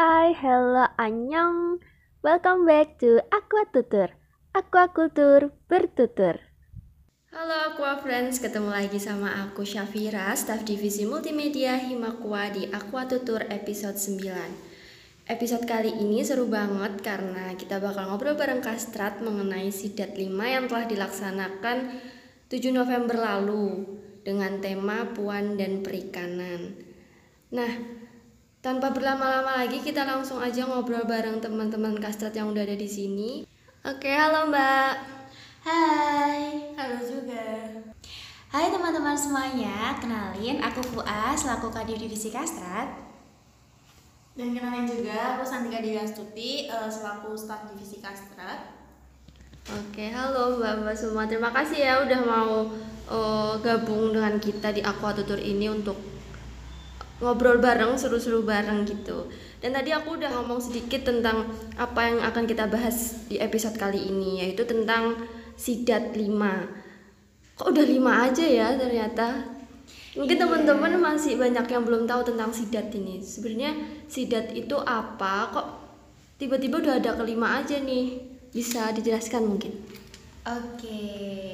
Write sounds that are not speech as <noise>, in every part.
Hai, hello, annyeong. Welcome back to Aqua Tutur. Aquakultur bertutur. Halo Aqua Friends, ketemu lagi sama aku Syafira, staf divisi multimedia Himakua di Aqua Tutur episode 9. Episode kali ini seru banget karena kita bakal ngobrol bareng Kastrat mengenai Sidat 5 yang telah dilaksanakan 7 November lalu dengan tema Puan dan Perikanan. Nah, tanpa berlama-lama lagi kita langsung aja ngobrol bareng teman-teman kastrat yang udah ada di sini. Oke, halo Mbak. Hai, halo juga. Hai teman-teman semuanya, kenalin aku Fua selaku Kadir Divisi Kastrat. Dan kenalin juga aku Santika Dewi Astuti uh, selaku staf Divisi Kastrat. Oke, halo Mbak-mbak semua. Terima kasih ya udah mau uh, gabung dengan kita di Aqua Tutur ini untuk ngobrol bareng, seru-seru bareng gitu. Dan tadi aku udah ngomong sedikit tentang apa yang akan kita bahas di episode kali ini, yaitu tentang sidat 5. Kok udah 5 aja ya ternyata? Mungkin yeah. teman-teman masih banyak yang belum tahu tentang sidat ini. Sebenarnya sidat itu apa? Kok tiba-tiba udah ada kelima aja nih? Bisa dijelaskan mungkin? Oke. Okay.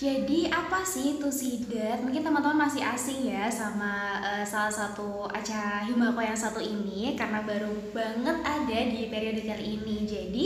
Jadi apa sih itu sidat? Mungkin teman-teman masih asing ya sama uh, salah satu acara Himako yang satu ini karena baru banget ada di periode kali ini. Jadi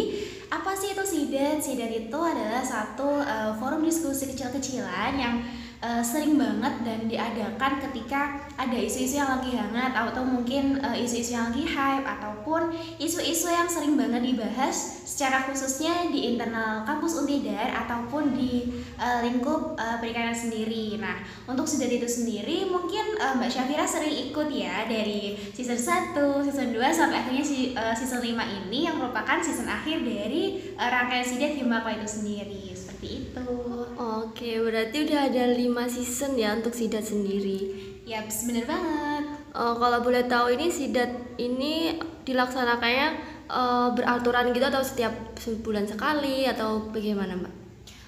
apa sih itu sidat? Sidat itu adalah satu uh, forum diskusi kecil-kecilan yang uh, sering banget dan diadakan ketika ada isu-isu yang lagi hangat atau mungkin isu-isu uh, yang lagi hype ataupun isu-isu yang sering banget dibahas secara khususnya di internal kampus Untidar ataupun di uh, lingkup uh, perikanan sendiri. Nah, untuk sidat itu sendiri mungkin uh, Mbak Syafira sering ikut ya dari season 1, season 2 sampai akhirnya si, uh, season 5 ini yang merupakan season akhir dari uh, rangkaian sidat Himakwa itu sendiri. Seperti itu. Oke, berarti udah ada 5 season ya untuk sidat sendiri. Yap, bener banget. Uh, kalau boleh tahu ini sidat ini dilaksanakannya uh, beraturan gitu atau setiap sebulan sekali atau bagaimana mbak?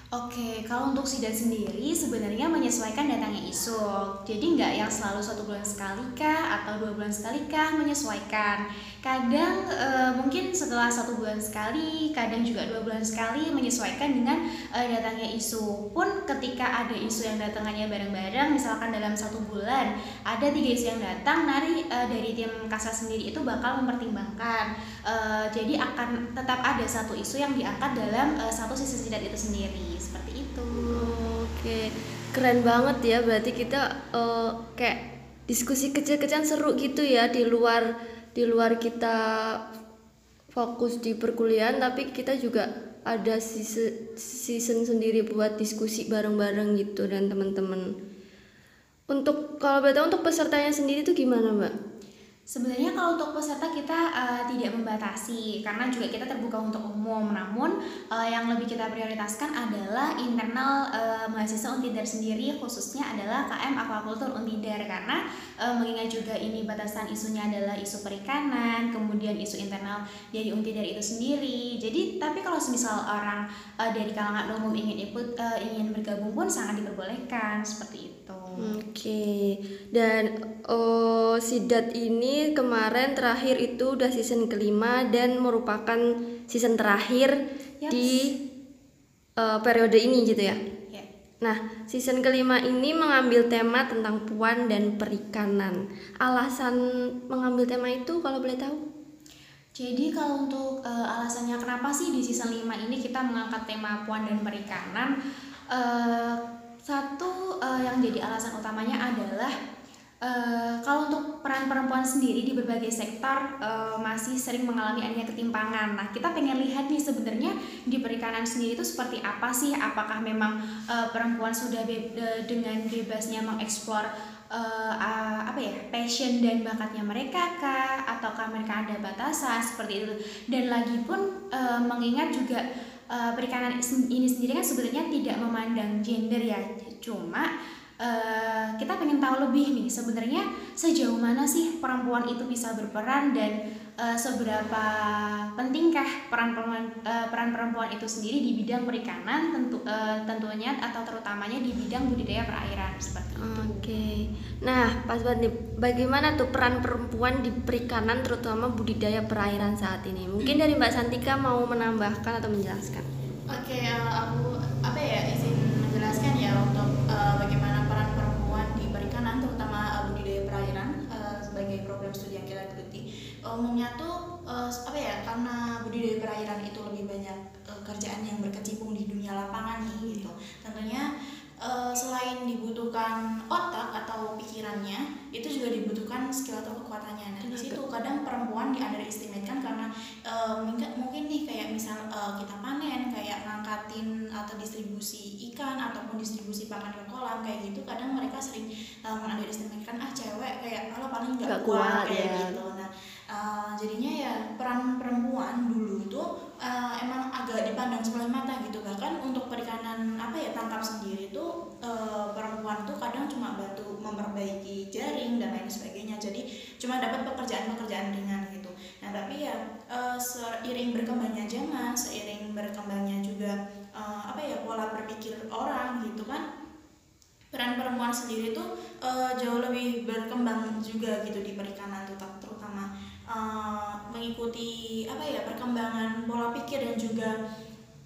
Oke, kalau untuk sidat sendiri sebenarnya menyesuaikan datangnya isu. Jadi nggak yang selalu satu bulan sekali kah atau dua bulan sekali kah menyesuaikan. Kadang e, mungkin setelah satu bulan sekali, kadang juga dua bulan sekali menyesuaikan dengan e, datangnya isu. Pun ketika ada isu yang datangnya bareng-bareng, misalkan dalam satu bulan ada tiga isu yang datang, nari e, dari tim kasar sendiri itu bakal mempertimbangkan. E, jadi akan tetap ada satu isu yang diangkat dalam e, satu sisi sidat itu sendiri seperti itu oke keren banget ya berarti kita uh, kayak diskusi kecil-kecilan seru gitu ya di luar di luar kita fokus di perkuliahan tapi kita juga ada season, sendiri buat diskusi bareng-bareng gitu dan teman-teman. Untuk kalau betul untuk pesertanya sendiri tuh gimana mbak Sebenarnya kalau untuk peserta kita uh, tidak membatasi karena juga kita terbuka untuk umum. Namun uh, yang lebih kita prioritaskan adalah internal uh, mahasiswa Untidar sendiri khususnya adalah KM Aquaculture Untidar karena uh, mengingat juga ini batasan isunya adalah isu perikanan, kemudian isu internal dari Untidar itu sendiri. Jadi tapi kalau semisal orang uh, dari kalangan umum ingin ikut uh, ingin bergabung pun sangat diperbolehkan seperti itu. Oke. Okay. Dan oh sidat ini kemarin terakhir itu udah season kelima dan merupakan season terakhir yes. di uh, periode ini gitu ya. Yeah. Nah, season kelima ini mengambil tema tentang puan dan perikanan. Alasan mengambil tema itu kalau boleh tahu? Jadi kalau untuk uh, alasannya kenapa sih di season 5 ini kita mengangkat tema puan dan perikanan uh, satu uh, yang jadi alasan utamanya adalah Uh, kalau untuk peran perempuan sendiri di berbagai sektor uh, masih sering mengalami adanya ketimpangan. Nah, kita pengen lihat nih sebenarnya di perikanan sendiri itu seperti apa sih? Apakah memang uh, perempuan sudah be dengan bebasnya mengeksplor uh, apa ya passion dan bakatnya mereka kah? Ataukah mereka ada batasan seperti itu? Dan lagi pun uh, mengingat juga uh, perikanan ini sendiri kan sebenarnya tidak memandang gender ya, cuma uh, kita pengen tahu lebih nih sebenarnya sejauh mana sih perempuan itu bisa berperan dan uh, seberapa pentingkah peran perempuan uh, peran perempuan itu sendiri di bidang perikanan tentu uh, tentunya atau terutamanya di bidang budidaya perairan seperti itu. Oke. Okay. Nah, Pas banget bagaimana tuh peran perempuan di perikanan terutama budidaya perairan saat ini? Mungkin <clears throat> dari Mbak Santika mau menambahkan atau menjelaskan? Umumnya tuh uh, apa ya karena budidaya perairan itu lebih banyak uh, kerjaan yang berkecimpung di dunia lapangan nih gitu. Tentunya uh, selain dibutuhkan otak atau pikirannya itu juga dibutuhkan skill atau kekuatannya. Nah di situ kadang perempuan di underestimatekan karena uh, mungkin nih kayak misal uh, kita panen kayak ngangkatin atau distribusi ikan ataupun distribusi pakan ke kolam kayak gitu kadang mereka sering uh, underestimatekan ah cewek kayak kalau paling nggak kuat, kuat kayak ya. gitu uh, jadinya ya peran perempuan dulu itu uh, emang agak dipandang sebelah mata gitu. Bahkan untuk perikanan apa ya tangkap sendiri itu uh, perempuan tuh kadang cuma bantu memperbaiki jaring dan lain sebagainya. Jadi cuma dapat pekerjaan-pekerjaan ringan gitu. Nah tapi ya uh, seiring berkembangnya zaman seiring berkembangnya juga uh, apa ya pola berpikir orang gitu kan peran perempuan sendiri tuh uh, jauh lebih berkembang juga gitu di perikanan terutama uh, mengikuti apa ya perkembangan pola pikir dan juga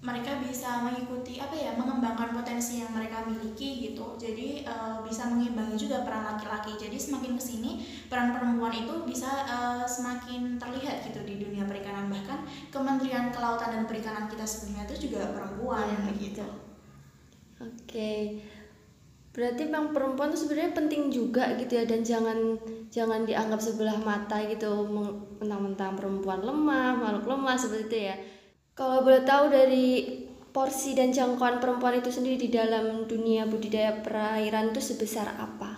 mereka bisa mengikuti apa ya mengembangkan potensi yang mereka miliki gitu. Jadi uh, bisa mengimbangi juga peran laki-laki. Jadi semakin ke sini peran perempuan itu bisa uh, semakin terlihat gitu di dunia perikanan. Bahkan Kementerian Kelautan dan Perikanan kita sebelumnya itu juga perempuan ya, gitu. oke. okay. Berarti memang perempuan itu sebenarnya penting juga gitu ya dan jangan jangan dianggap sebelah mata gitu mentang-mentang perempuan lemah, makhluk lemah seperti itu ya. Kalau boleh tahu dari porsi dan jangkauan perempuan itu sendiri di dalam dunia budidaya perairan itu sebesar apa?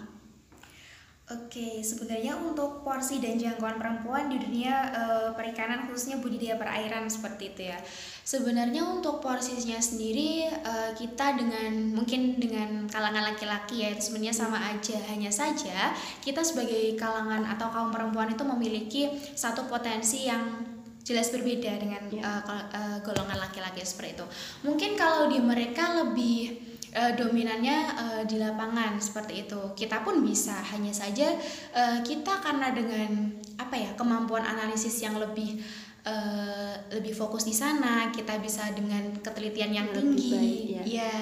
Oke, sebenarnya untuk porsi dan jangkauan perempuan di dunia e, perikanan khususnya budidaya perairan seperti itu ya. Sebenarnya untuk porsinya sendiri e, kita dengan mungkin dengan kalangan laki-laki ya itu sebenarnya sama aja. Hanya saja kita sebagai kalangan atau kaum perempuan itu memiliki satu potensi yang jelas berbeda dengan ya. uh, uh, golongan laki-laki seperti itu. Mungkin kalau di mereka lebih uh, dominannya uh, di lapangan seperti itu. Kita pun bisa, hanya saja uh, kita karena dengan apa ya kemampuan analisis yang lebih uh, lebih fokus di sana kita bisa dengan ketelitian yang lebih tinggi. baik, ya. ya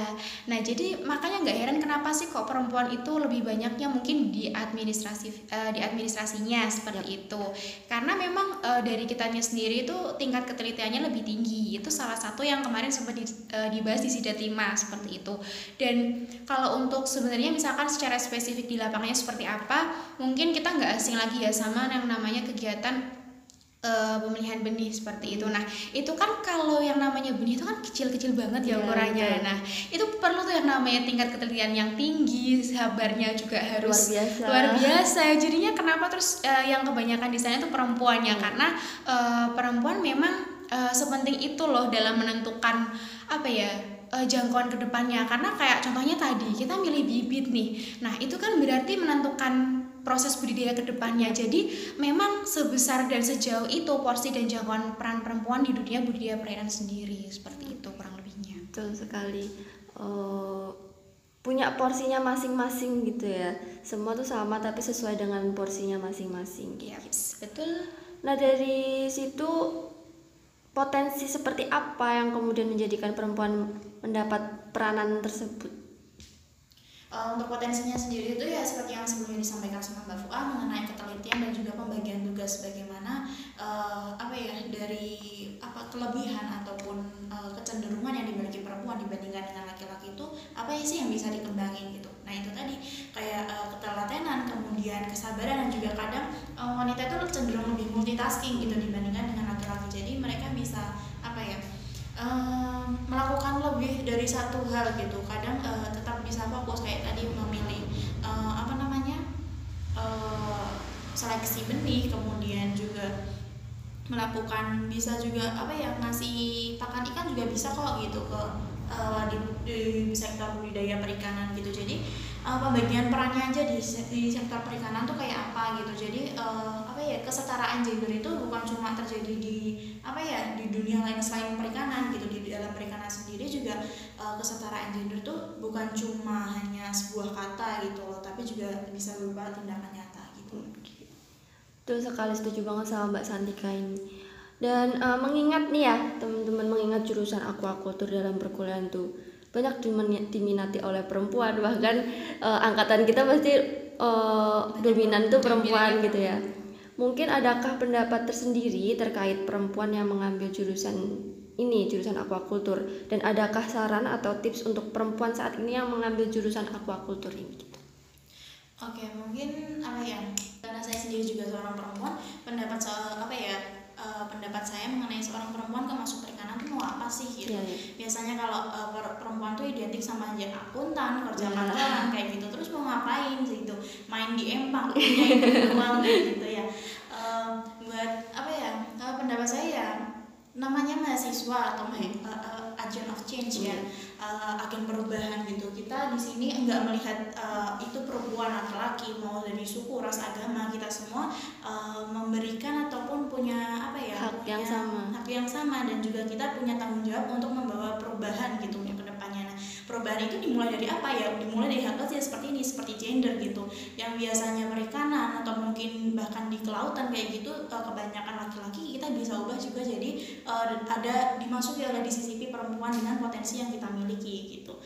nah jadi makanya nggak heran kenapa sih kok perempuan itu lebih banyaknya mungkin di administrasi uh, di administrasinya seperti yep. itu. Karena memang uh, dari kitanya sendiri itu tingkat ketelitiannya lebih tinggi. Itu salah satu yang kemarin sempat di, uh, dibahas di sidatima seperti itu. Dan kalau untuk sebenarnya misalkan secara spesifik di lapangnya seperti apa mungkin kita nggak asing lagi ya sama yang namanya kegiatan uh, pemilihan benih seperti itu. Nah, itu kan kalau yang namanya benih itu kan kecil-kecil banget ya iya, ukurannya. Yeah, Nah, itu perlu tuh yang namanya tingkat ketelitian yang tinggi, sabarnya juga harus luar biasa. Luar biasa. Jadinya kenapa terus uh, yang kebanyakan di sana itu perempuannya hmm. karena uh, perempuan memang uh, sepenting itu loh dalam menentukan apa ya uh, jangkauan ke depannya karena kayak contohnya tadi kita milih bibit nih nah itu kan berarti menentukan proses budidaya ke depannya. Jadi memang sebesar dan sejauh itu porsi dan jangkauan peran perempuan di dunia budidaya perairan sendiri seperti itu kurang lebihnya. Betul sekali. Uh, punya porsinya masing-masing gitu ya. Semua tuh sama tapi sesuai dengan porsinya masing-masing. Gitu. Yes, betul. Nah dari situ potensi seperti apa yang kemudian menjadikan perempuan mendapat peranan tersebut? Uh, untuk potensinya sendiri itu ya seperti yang sebelumnya disampaikan sama Mbak Fua mengenai ketelitian dan juga pembagian tugas bagaimana uh, apa ya dari apa kelebihan ataupun uh, kecenderungan yang dimiliki perempuan dibandingkan dengan laki-laki itu apa sih yang bisa dikembangin gitu. Nah itu tadi kayak uh, ketelatenan kemudian kesabaran dan juga kadang uh, wanita itu cenderung lebih multitasking gitu dibandingkan dengan laki-laki. Jadi mereka bisa apa ya uh, melakukan lebih dari satu hal gitu kadang uh, bisa fokus kayak tadi memilih uh, apa namanya uh, seleksi benih kemudian juga melakukan bisa juga apa ya ngasih pakan ikan juga bisa kok gitu ke uh, di, di sektor budidaya perikanan gitu. Jadi pembagian perannya aja di di sektor perikanan tuh kayak apa gitu. Jadi uh, apa ya kesetaraan gender itu bukan cuma terjadi di apa ya di dunia lain selain perikanan gitu di dalam perikanan sendiri juga uh, kesetaraan gender tuh bukan cuma hanya sebuah kata gitu loh tapi juga bisa berupa tindakan nyata gitu. Betul sekali setuju banget sama Mbak Santika ini. Dan uh, mengingat nih ya, teman-teman mengingat jurusan aquaculture dalam perkuliahan tuh banyak diminati oleh perempuan bahkan uh, angkatan kita pasti uh, dominan tuh perempuan gitu ya. Mungkin adakah pendapat tersendiri terkait perempuan yang mengambil jurusan ini jurusan aquaculture dan adakah saran atau tips untuk perempuan saat ini yang mengambil jurusan aquaculture ini? Gitu. Oke, mungkin apa ya? Karena saya sendiri juga seorang perempuan, pendapat soal apa ya? Eh, pendapat saya mengenai seorang perempuan ke masuk perikanan itu mau apa sih gitu. Iya, iya. Biasanya kalau per- perempuan tuh identik sama jadi akuntan, kerja Iya. kantoran kayak gitu. Terus mau ngapain sih gitu? Main di <laughs> empang, kayak gitu doang gitu ya. Eh, buat apa ya? eh, pendapat saya ya namanya mahasiswa atau eh, eh, agent of change ya eh, agen perubahan gitu kita di sini enggak melihat eh, itu perempuan laki-laki mau dari suku ras agama kita semua eh, memberikan ataupun punya apa ya Hak yang punya sama. hak yang sama dan juga kita punya tanggung jawab untuk membawa perubahan gitu ya ke depannya nah perubahan itu dimulai dari apa ya? Dimulai dari hal kecil seperti ini seperti gender gitu. Yang biasanya perikanan atau mungkin bahkan di kelautan kayak gitu eh, kebanyakan laki-laki kita bisa ubah juga jadi eh, ada dimasuki oleh disisipi perempuan dengan potensi yang kita miliki gitu.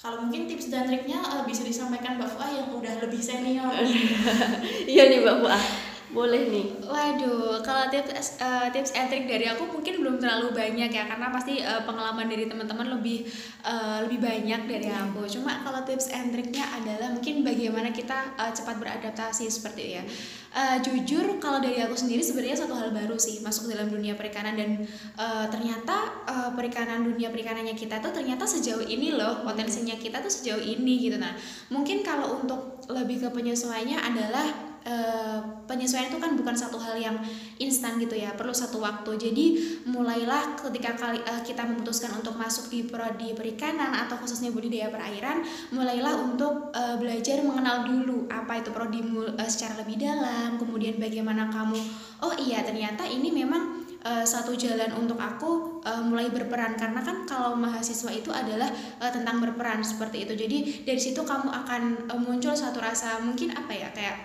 Kalau mungkin tips dan triknya eh, bisa disampaikan Mbak Fuah yang udah lebih senior. <laughs> Iya nih Mbak Fuah, boleh nih. Waduh, kalau tips eh, tips and trick dari aku mungkin belum terlalu banyak ya karena pasti eh, pengalaman dari teman-teman lebih eh, lebih banyak dari aku. Cuma kalau tips and triknya adalah mungkin bagaimana kita eh, cepat beradaptasi seperti itu ya. Eh, jujur kalau dari aku sendiri sebenarnya satu hal baru sih masuk dalam dunia perikanan dan eh, ternyata eh, perikanan dunia perikanannya kita tuh ternyata sejauh ini loh potensinya kita tuh sejauh ini gitu. Nah, mungkin kalau untuk lebih ke penyesuaiannya adalah eh, penyesuaian itu kan bukan satu hal yang instan gitu ya perlu satu waktu. Jadi mulailah ketika kali eh, kita memutuskan untuk masuk di prodi perikanan atau khususnya budidaya perairan mulailah untuk eh, belajar mengenal dulu apa itu prodimu eh, secara lebih dalam kemudian bagaimana kamu oh iya ternyata ini memang eh, satu jalan untuk aku eh, mulai berperan. Karena kan kalau mahasiswa itu adalah eh, tentang berperan seperti itu. Jadi dari situ kamu akan eh, muncul satu rasa mungkin apa ya kayak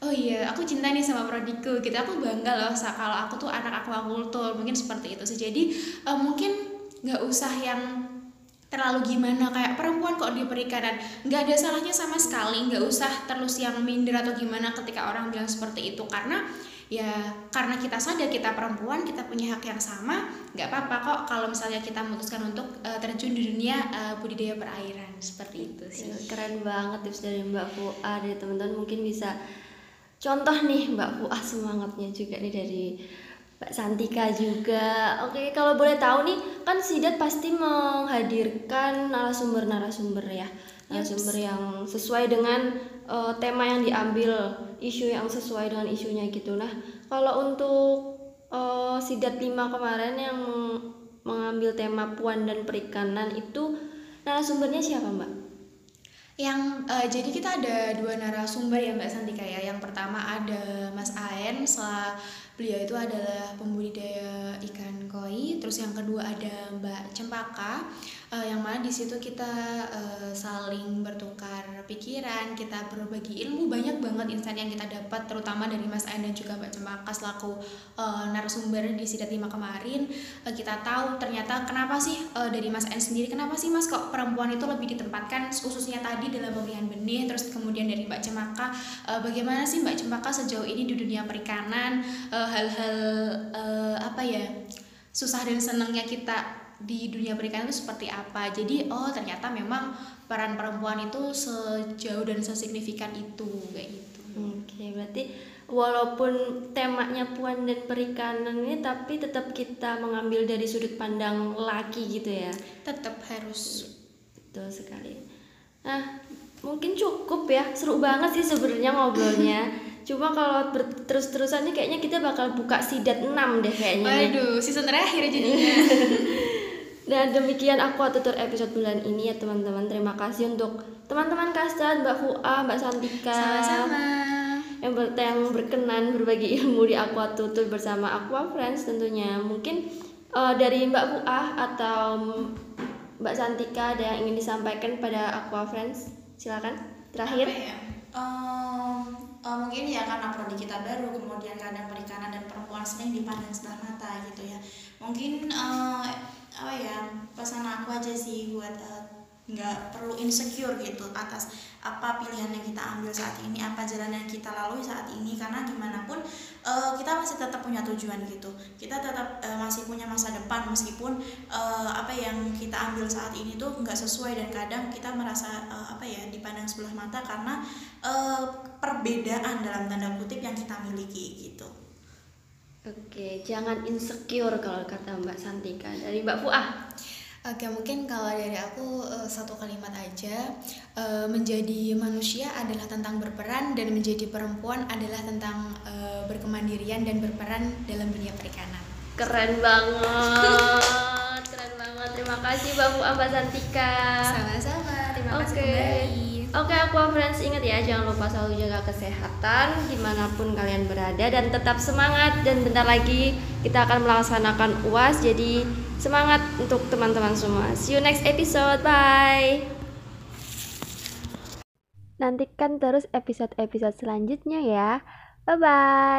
oh iya aku cinta nih sama prodiku gitu. Aku bangga loh kalau aku tuh anak aquaculture mungkin seperti itu sih. Jadi eh, mungkin nggak usah yang terlalu gimana kayak perempuan kok di perikanan. Nggak ada salahnya sama sekali nggak usah terus yang minder atau gimana ketika orang bilang seperti itu. Karena ya karena kita sadar kita perempuan kita punya hak yang sama nggak apa-apa kok kalau misalnya kita memutuskan untuk eh, terjun di dunia eh, budidaya perairan. Seperti itu sih. Keren banget tips dari Mbak Fuah dari teman-teman. Mungkin bisa contoh nih Mbak Fuah semangatnya juga nih dari Mbak Santika juga. Oke, kalau boleh tahu nih kan Sidat pasti menghadirkan narasumber-narasumber ya. Narasumber yang sesuai dengan eh, tema yang diambil, isu yang sesuai dengan isunya gitu. Nah, kalau untuk eh, Sidat 5 kemarin yang mengambil tema puan dan perikanan itu narasumbernya siapa, Mbak? Yang eh, jadi kita ada dua narasumber ya Mbak Santika ya. Yang pertama ada Mas Aen, setelah beliau itu adalah pembudidaya ikan koi. Terus yang kedua ada Mbak Cempaka, eh, yang mana di situ kita eh, saling bertukar pikiran, kita berbagi ilmu banyak banget insight yang kita dapat, terutama dari Mas Aen dan juga Mbak Cempaka selaku eh, narasumber di Sidat 5 kemarin. Eh, kita tahu ternyata kenapa sih eh, dari Mas Aen sendiri, kenapa sih Mas kok perempuan itu lebih ditempatkan khususnya tadi dalam pemilihan benih terus kemudian dari Mbak Cempaka eh, bagaimana sih Mbak Cempaka sejauh ini di dunia perikanan hal-hal eh, apa ya susah dan senangnya kita di dunia perikanan itu seperti apa jadi oh ternyata memang peran perempuan itu sejauh dan sesignifikan itu kayak gitu Oke, berarti walaupun temanya puan dan perikanan ini tapi tetap kita mengambil dari sudut pandang laki gitu ya. tetap harus Betul sekali. Nah, mungkin cukup ya. Seru banget sih sebenarnya ngobrolnya. <laughs> Cuma kalau ber- terus-terusan nih kayaknya kita bakal buka sidat 6 deh kayaknya. waduh season terakhir jadinya <laughs> Nah demikian aku tutur episode bulan ini ya teman-teman. Terima kasih untuk teman-teman Kastan, Mbak Fua, Mbak Santika. Sama-sama. Yang, ber yang berkenan berbagi ilmu di Aqua Tutur bersama Aqua Friends tentunya. Mungkin uh, dari Mbak Fua atau Mbak Santika ada yang ingin disampaikan pada Aqua Friends? Silakan. Terakhir. Apa ya? Um, uh, mungkin ya karena prodi kita baru kemudian kadang perikanan dan perempuan sering dipandang sebelah mata gitu ya mungkin uh, apa ya pesan aku aja sih buat uh, nggak perlu insecure gitu atas apa pilihan yang kita ambil saat ini apa jalan yang kita lalui saat ini. Karena gimana pun uh, kita masih tetap punya tujuan gitu. Kita tetap uh, masih punya masa depan meskipun uh, apa yang kita ambil saat ini tuh nggak sesuai dan kadang kita merasa uh, apa ya dipandang sebelah mata karena uh, perbedaan dalam tanda kutip yang kita miliki gitu Oke, jangan insecure kalau kata Mbak Santika dari Mbak Fuah. Oke, mungkin kalau dari aku uh, satu kalimat aja, uh, menjadi manusia adalah tentang berperan dan menjadi perempuan adalah tentang uh, berkemandirian dan berperan dalam dunia perikanan. Keren banget, <laughs> keren banget. Terima kasih Mbak Fuah, Mbak Santika. Sama-sama, terima kasih Oke. kembali. Oke, Aqua Friends ingat ya jangan lupa selalu jaga kesehatan di mana pun kalian berada dan tetap semangat dan bentar lagi kita akan melaksanakan UAS jadi semangat untuk teman-teman semua. See you next episode. Bye. Nantikan terus episode-episode selanjutnya ya. Bye bye.